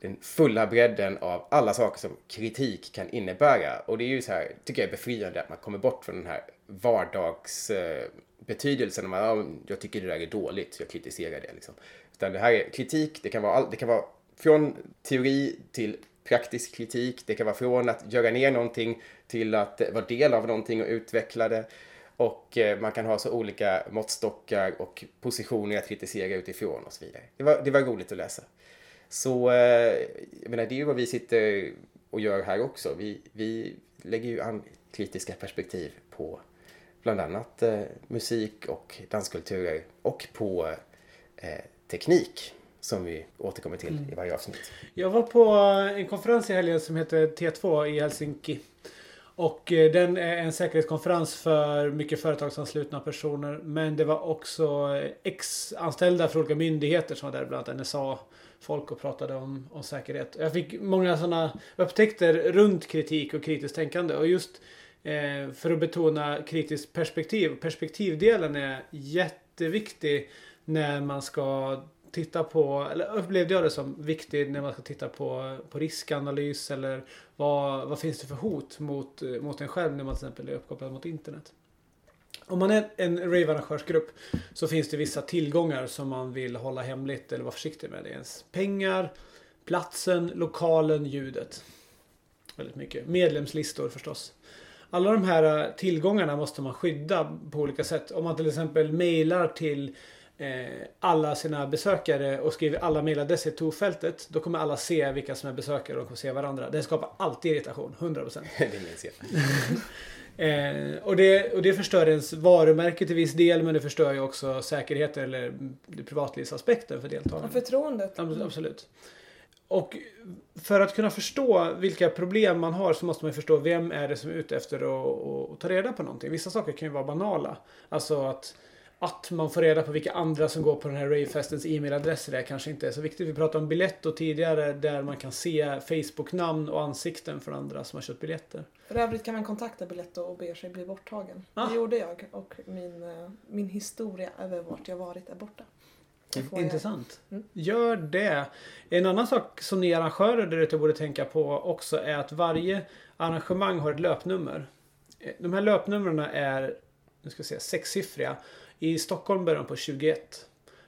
den fulla bredden av alla saker som kritik kan innebära. Och det är ju så här, tycker jag är befriande att man kommer bort från den här vardagsbetydelsen. Eh, man, ja, jag tycker det där är dåligt, så jag kritiserar det. Liksom. Utan det här är kritik, det kan vara, all, det kan vara från teori till praktisk kritik. Det kan vara från att göra ner någonting till att vara del av någonting och utveckla det. Och eh, man kan ha så olika måttstockar och positioner att kritisera utifrån och så vidare. Det var, det var roligt att läsa. Så eh, jag menar, det är ju vad vi sitter och gör här också. Vi, vi lägger ju an kritiska perspektiv på bland annat eh, musik och danskulturer och på eh, teknik som vi återkommer till mm. i varje avsnitt. Jag var på en konferens i helgen som heter T2 i Helsinki. Och eh, den är en säkerhetskonferens för mycket företagsanslutna personer. Men det var också eh, ex-anställda för olika myndigheter som var där, bland annat NSA folk och pratade om, om säkerhet. Jag fick många sådana upptäckter runt kritik och kritiskt tänkande. Och just eh, för att betona kritiskt perspektiv. Perspektivdelen är jätteviktig när man ska titta på, eller upplevde jag det som viktigt när man ska titta på, på riskanalys eller vad, vad finns det för hot mot, mot en själv när man till exempel är uppkopplad mot internet. Om man är en rave-arrangörsgrupp så finns det vissa tillgångar som man vill hålla hemligt eller vara försiktig med. Det är ens pengar, platsen, lokalen, ljudet. Väldigt mycket. Medlemslistor förstås. Alla de här eh, tillgångarna måste man skydda på olika sätt. Om man till exempel mejlar till alla sina besökare och skriver alla mejladresser i tovfältet. Då kommer alla se vilka som är besökare och de kommer se varandra. Det skapar alltid irritation, 100%. det minns jag. Eh, och, det, och det förstör ens varumärke till viss del men det förstör ju också säkerheten eller privatlivsaspekten för deltagarna. Och förtroendet. Absolut. Och för att kunna förstå vilka problem man har så måste man förstå vem är det som är ute efter att ta reda på någonting. Vissa saker kan ju vara banala. Alltså att att man får reda på vilka andra som går på den här ravefestens e-mailadresser är kanske inte är så viktigt. Vi pratade om Biletto tidigare där man kan se Facebook-namn och ansikten från andra som har köpt biljetter. För övrigt kan man kontakta Biletto och be sig bli borttagen. Ah. Det gjorde jag och min, eh, min historia över vart jag varit är borta. Intressant. Mm. Gör det. En annan sak som ni arrangörer där ute borde tänka på också är att varje arrangemang har ett löpnummer. Eh, de här löpnumren är nu ska vi se, sexsiffriga. I Stockholm börjar de på 21.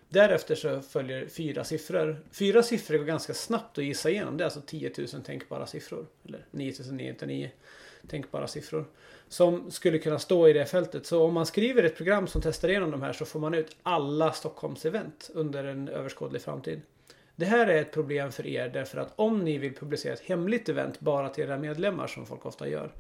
Därefter så följer fyra siffror. Fyra siffror går ganska snabbt att gissa igenom. Det är alltså 10 000 tänkbara siffror. Eller 9999 tänkbara siffror. Som skulle kunna stå i det fältet. Så om man skriver ett program som testar igenom de här så får man ut alla Stockholms event under en överskådlig framtid. Det här är ett problem för er därför att om ni vill publicera ett hemligt event bara till era medlemmar som folk ofta gör.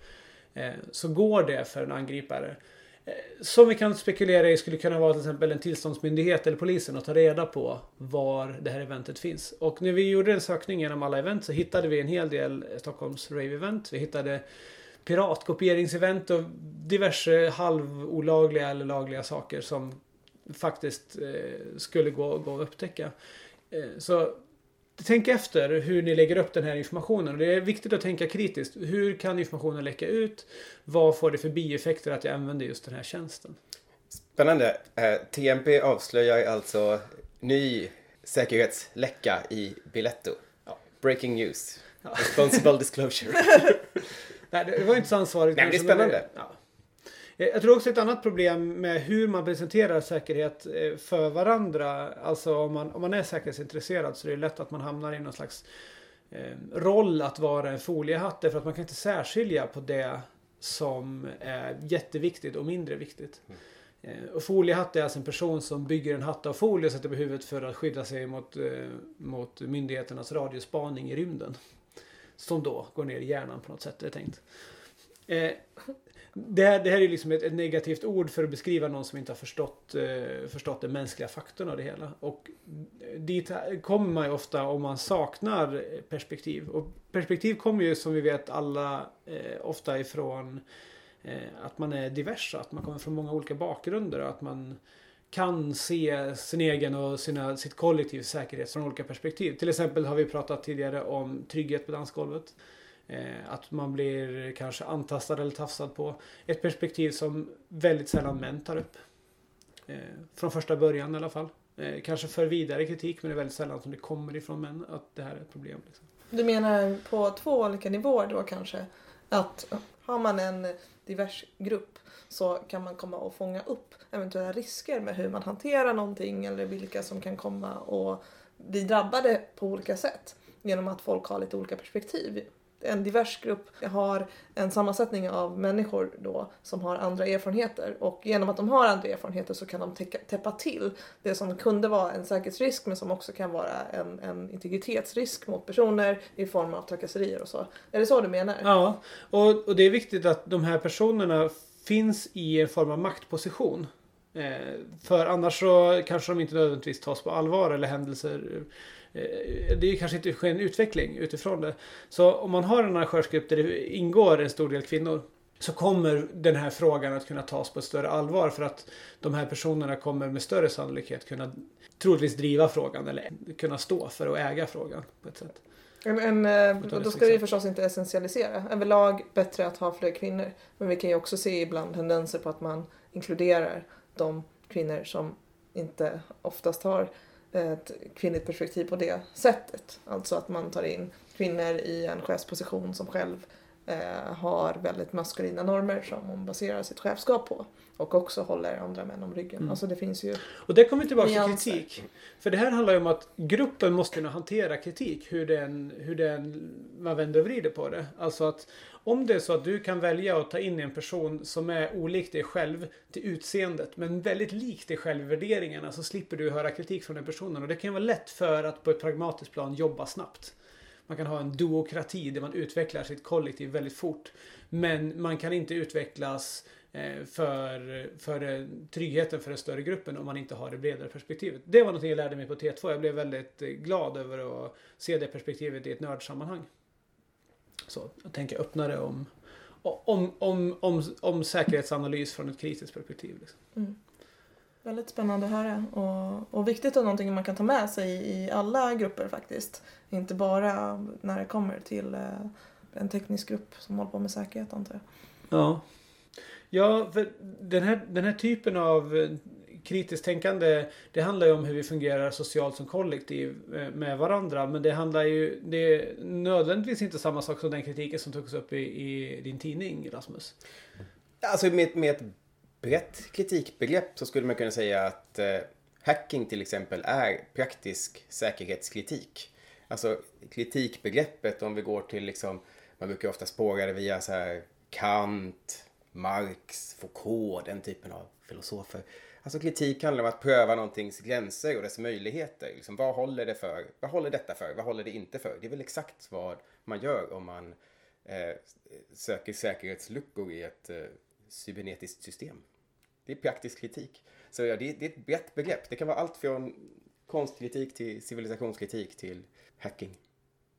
Eh, så går det för en angripare. Eh, som vi kan spekulera i skulle kunna vara till exempel en tillståndsmyndighet eller polisen och ta reda på var det här eventet finns. Och när vi gjorde en sökning genom alla event så hittade vi en hel del Stockholms Rave-event. Vi hittade piratkopieringsevent och diverse halvolagliga eller lagliga saker som faktiskt eh, skulle gå, gå att upptäcka. Eh, så Tänk efter hur ni lägger upp den här informationen. Det är viktigt att tänka kritiskt. Hur kan informationen läcka ut? Vad får det för bieffekter att jag använder just den här tjänsten? Spännande. Eh, TMP avslöjar alltså ny säkerhetsläcka i Biletto. Ja. Breaking news. Ja. Responsible disclosure. Nej, det var inte så ansvarigt. Nej, men det är spännande. Ja. Eh, jag tror också ett annat problem med hur man presenterar säkerhet eh, för varandra. Alltså om man, om man är säkerhetsintresserad så är det lätt att man hamnar i någon slags eh, roll att vara en foliehatt. Därför att man kan inte särskilja på det som är jätteviktigt och mindre viktigt. Eh, och foliehatt är alltså en person som bygger en hatt av folie och sätter på huvudet för att skydda sig mot, mot myndigheternas radiospaning i rymden. Som då går ner i hjärnan på något sätt, är det tänkt. Det, här, det här är liksom ett, ett, negativt ord för att beskriva någon som inte har förstått, eh, förstått den mänskliga faktorn av det hela. Och dit kommer man ju ofta om man saknar perspektiv. Och perspektiv kommer ju som vi vet alla eh, ofta ifrån eh, att man är divers, att man kommer från många olika bakgrunder och att man kan se sin egen och sina, sitt kollektivs säkerhet från olika perspektiv. Till exempel har vi pratat tidigare om trygghet på dansgolvet. Eh, att man blir kanske antastad eller tafsad på. Ett perspektiv som väldigt sällan män tar upp. Eh, från första början i alla fall. Eh, kanske för vidare kritik men det är väldigt sällan som det kommer ifrån män att det här är ett problem. Liksom. Du menar på två olika nivåer då kanske? Att har man en divers grupp så kan man komma och fånga upp eventuella risker med hur man hanterar någonting eller vilka som kan komma och bli drabbade på olika sätt genom att folk har lite olika perspektiv en divers grupp har en sammansättning av människor då som har andra erfarenheter och genom att de har andra erfarenheter så kan de täcka, täppa till det som kunde vara en säkerhetsrisk men som också kan vara en, en integritetsrisk mot personer i form av trakasserier och så. Är det så du menar? Ja, och, och det är viktigt att de här personerna finns i en form av maktposition. Eh, för annars så kanske de inte nödvändigtvis tas på allvar eller händelser Eh, det är kanske inte sker en utveckling utifrån det. Så om man har en arrangörsgrupp där det ingår en stor del kvinnor så kommer den här frågan att kunna tas på ett större allvar för att de här personerna kommer med större sannolikhet kunna troligtvis driva frågan eller kunna stå för att äga frågan på ett sätt. En, en, eh, då ska vi förstås inte essentialisera. Överlag bättre att ha fler kvinnor. Men vi kan ju också se ibland tendenser på att man inkluderar de kvinnor som inte oftast har ett kvinnligt perspektiv på det sättet. Alltså att man tar in kvinnor i en chefsposition som själv eh, har väldigt maskulina normer som hon baserar sitt chefskap på. Och också håller andra män om ryggen. Mm. Alltså det finns ju Och det kommer tillbaka till kritik. För det här handlar ju om att gruppen måste kunna hantera kritik. Hur, den, hur den, man vänder och vrider på det. Alltså att om det är så att du kan välja att ta in en person som är olik dig själv till utseendet men väldigt lik dig själv i värderingarna så slipper du höra kritik från den personen. Och det kan vara lätt för att på ett pragmatiskt plan jobba snabbt. Man kan ha en duokrati där man utvecklar sitt kollektiv väldigt fort. Men man kan inte utvecklas eh, för, för eh, tryggheten för den större gruppen om man inte har det bredare perspektivet. Det var något jag lärde mig på T2. Jag blev väldigt eh, glad över att se det perspektivet i ett nördsammanhang. Så jag tänker öppnare om, om, om, om, om säkerhetsanalys från ett kritiskt perspektiv. Liksom. Mm. Väldigt spännande att höra och, och viktigt och någonting man kan ta med sig i alla grupper faktiskt. Inte bara när det kommer till eh, en teknisk grupp som håller på med säkerhet antar jag. Ja. Ja, för den här, den här typen av kritiskt tänkande det handlar ju om hur vi fungerar socialt som kollektiv eh, med varandra. Men det handlar ju, det är nödvändigtvis inte samma sak som den kritiken som togs upp i, i din tidning Rasmus. Alltså med, med ett brett kritikbegrepp så skulle man kunna säga att eh, hacking till exempel är praktisk säkerhetskritik. Alltså kritikbegreppet om vi går till liksom, man brukar ofta spåra det via så här Kant, Marx, Foucault, den typen av filosofer. Alltså kritik handlar om att pröva någontings gränser och dess möjligheter. Liksom, vad håller det för? Vad håller detta för? Vad håller det inte för? Det är väl exakt vad man gör om man eh, söker säkerhetsluckor i ett eh, cybernetiskt system. Det är praktisk kritik. Så ja, det, det, är ett brett begrepp. Det kan vara allt från konstkritik till civilisationskritik till hacking.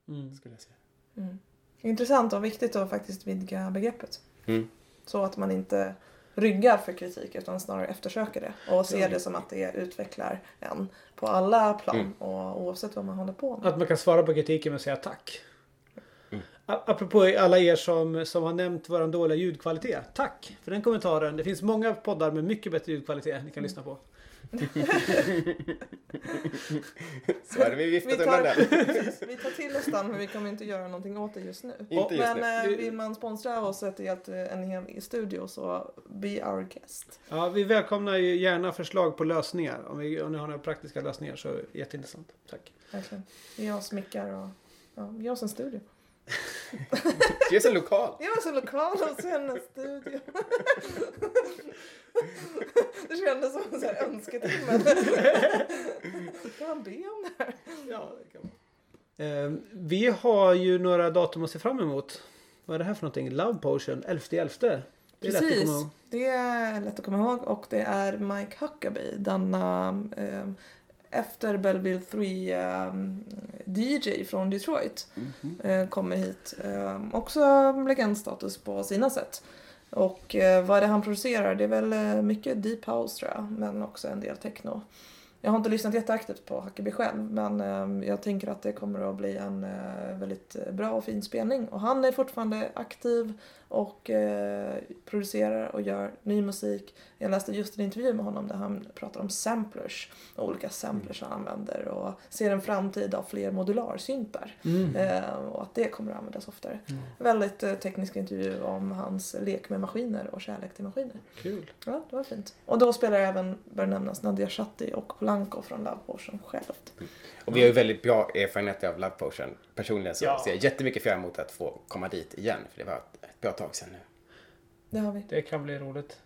Mm. Skulle jag säga. Mm. Intressant och viktigt att faktiskt vidga begreppet. Mm. Så att man inte ryggar för kritik utan snarare eftersöker det och ser det som att det utvecklar en på alla plan mm. och oavsett vad man håller på med. Att man kan svara på kritiken med att säga tack. Mm. Apropå alla er som, som har nämnt vår dåliga ljudkvalitet. Tack för den kommentaren. Det finns många poddar med mycket bättre ljudkvalitet ni kan mm. lyssna på. Så hade vi viftat vi tar, undan den. vi tar till oss den men vi kommer inte göra någonting åt det just nu. Inte just men nu. Eh, vill man sponsra oss ett helt, eh, en hel studio så be our guest. Ja, vi välkomnar ju gärna förslag på lösningar. Om, vi, om ni har några praktiska lösningar så jätteintressant. Tack. Verkligen. Ge oss mickar och ja, ge oss en studio. Det är så lokal. Jag var så lokal hos hennes studio. Det kändes som en önsketimme. Kan man be om det här? Ja, det kan man. Eh, vi har ju några datum att se fram emot. Vad är det här för någonting? Love Potion, 11.11. Det är lätt att Precis. komma ihåg. Det är lätt att komma ihåg och det är Mike Huckabee, denna eh, efter Belleville 3 eh, DJ från Detroit. Eh, kommer hit. Eh, också legendstatus på sina sätt. Och eh, vad är det han producerar? Det är väl eh, mycket deep house tror jag, men också en del techno. Jag har inte lyssnat jätteaktivt på Huckabee själv men eh, jag tänker att det kommer att bli en väldigt bra och fin spelning. Och han är fortfarande aktiv och eh, producerar och gör ny musik. Jag läste just en intervju med honom där han pratar om samplers och olika samplers han använder och ser en framtid av fler modularsyntar. Eh, och att det kommer att användas oftare. Väldigt eh, teknisk intervju om hans lek med maskiner och kärlek till maskiner. Kul. Ja, det var fint. Och då spelar även, bör nämnas, Nadia Shatti och Polanco från Love Potion självt. Och vi har ju väldigt bra erfarenheter av Love Potion. Personligen så Ja. ser jag jättemycket fram emot att få komma dit igen. För det var ett, ett bra tag sedan nu. Det har vi. Det kan bli roligt.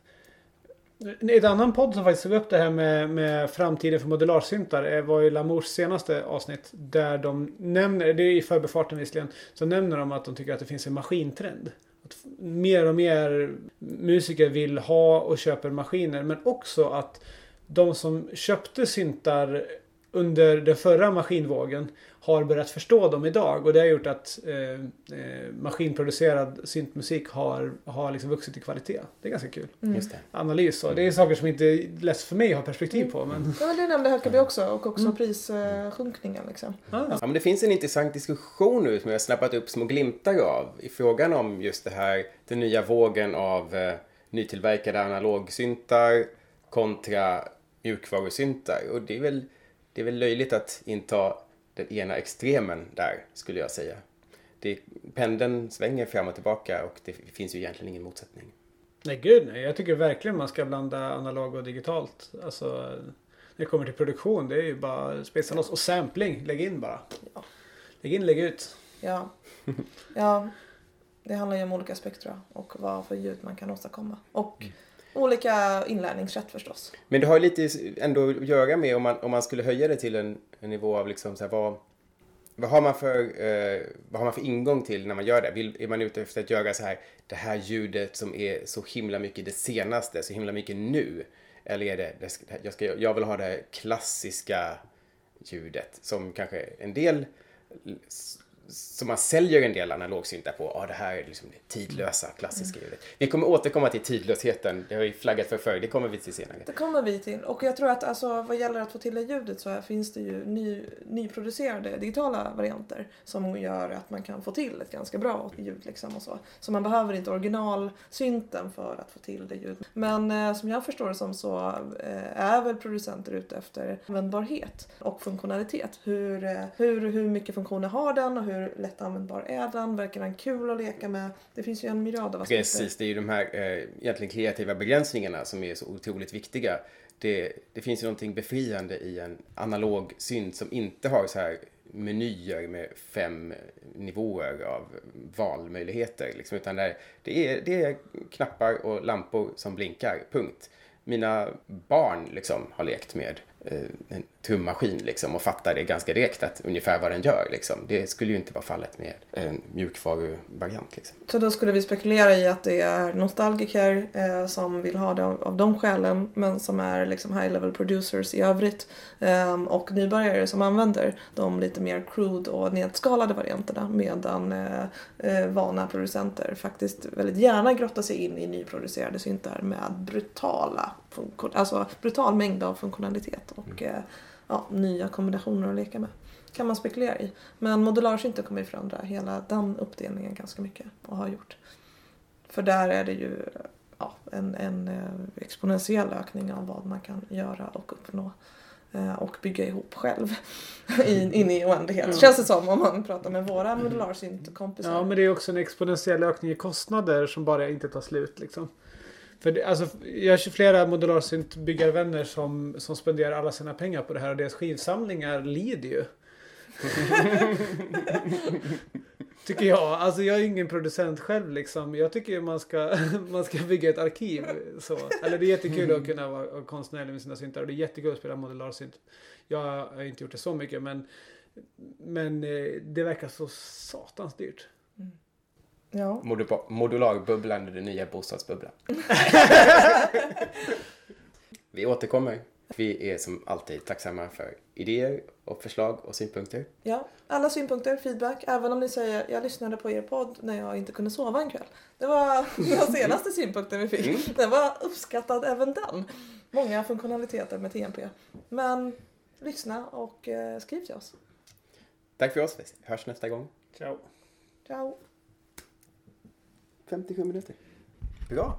Ett annan podd som faktiskt tog upp det här med, med framtiden för modularsyntar eh, var ju Lamours senaste avsnitt. Där de nämner, det är i förbifarten visserligen, så nämner de att de tycker att det finns en maskintrend. Att mer och mer musiker vill ha och köper maskiner. Men också att de som köpte syntar under den förra maskinvågen har börjat förstå dem idag. Och det har gjort att eh, eh, maskinproducerad syntmusik har, har liksom vuxit i kvalitet. Det är ganska kul. Just det. Analys och det är saker som inte är lätt för mig att ha perspektiv på. Men, Ja, det nämnde Huckabee också och också prissjunkningen liksom. ah, Ja, men det finns en intressant diskussion nu som jag har snappat upp små glimtar av i frågan om just det här, den nya vågen av eh, nytillverkade analogsyntar kontra mjukvarusyntar. Och det är, väl, det är väl löjligt att inta den ena extremen där, skulle jag säga. Det, pendeln svänger fram och tillbaka och det finns ju egentligen ingen motsättning. nej gud nej. Jag tycker verkligen man ska blanda analog och digitalt. Alltså, när det kommer till produktion, det är ju bara spesa loss. Och sampling, lägg in bara. Ja. Lägg in, lägg ut. Ja. ja, det handlar ju om olika spektra och vad för ljud man kan åstadkomma. Och olika inlärningssätt förstås. Men det har ju lite ändå att göra med om man, om man skulle höja det till en, en nivå av liksom så här, vad, vad, har man för, eh, vad har man för ingång till när man gör det? Vill, är man ute efter att göra så här, det här ljudet som är så himla mycket det senaste, så himla mycket nu? Eller är det, det jag, ska, jag vill ha det här klassiska ljudet som kanske en del som man säljer en del analogsyntar på. Ja, det här är liksom det tidlösa, klassiska ljudet. Vi kommer återkomma till tidlösheten. Det har vi flaggat för förr. Det kommer vi till senare. Det kommer vi till. Och jag tror att alltså, vad gäller att få till det ljudet så här finns det ju ny, nyproducerade digitala varianter som gör att man kan få till ett ganska bra ljud. Liksom och så. så man behöver inte originalsynten för att få till det ljudet. Men eh, som jag förstår det som så eh, är väl producenter ute efter användbarhet och funktionalitet. Hur, eh, hur, hur mycket funktioner har den och hur lätt användbar är den? Verkar den kul att leka med? Det finns ju en myriad av aspekter. Precis, det är ju de här eh, egentligen kreativa begränsningarna som är så otroligt viktiga. Det, det finns ju någonting befriande i en analog synt som inte har så här menyer med fem nivåer av valmöjligheter. Liksom, utan där det, är, det är knappar och lampor som blinkar, punkt. Mina barn liksom, har lekt med Eh, en tummaskin liksom, och fattar det ganska direkt att ungefär vad den gör. Liksom. Det skulle ju inte vara fallet med en mjukvaruvariant. Liksom. Så då skulle vi spekulera i att det är nostalgiker eh, som vill ha det av, av de skälen men som är liksom high level producers i övrigt. eh, och nybörjare som använder de lite mer crude och nedskalade varianterna medan eh, eh, vana producenter faktiskt väldigt gärna grottar sig in i nyproducerade syntar med brutala funktion, alltså brutal mängd av funktionalitet och eh, ja, nya kombinationer att leka med kan man spekulera i. Men modularsynten kommer ju förändra hela den uppdelningen ganska mycket och har gjort. För där är det ju ja, en, en eh, exponentiell ökning av vad man kan göra och uppnå eh, och bygga ihop själv in, in i oändlighet. Känns det som om man pratar med våra modularsyntkompisar. Ja, men det är också en exponentiell ökning i kostnader som bara inte tar slut. Liksom. För det, alltså, jag har flera modularsyntbyggarvänner som, som spenderar alla sina pengar på det här och deras skivsamlingar lider ju. Tycker jag. Alltså jag är ingen producent själv liksom. Jag tycker man ska, man ska bygga ett arkiv. Så. Eller det är jättekul att kunna vara konstnärlig med sina syntar. Och det är jättekul att spela modularsynt. Jag har inte gjort det så mycket men men eh, det verkar så satans dyrt. Ja. Modu- Modularbubblan är den nya bostadsbubblan. Vi återkommer. Vi är som alltid tacksamma för idéer och förslag och synpunkter. ja. Alla synpunkter, feedback. Även om ni säger jag lyssnade på er podd när jag inte kunde sova en kväll. Det var den senaste synpunkten vi fick. Den var uppskattad även den. Många funktionaliteter med TNP. Men lyssna och eh, skriv till oss. Tack för oss. Vi hörs nästa gång. Ciao. Ciao! 57 minuter. Bra.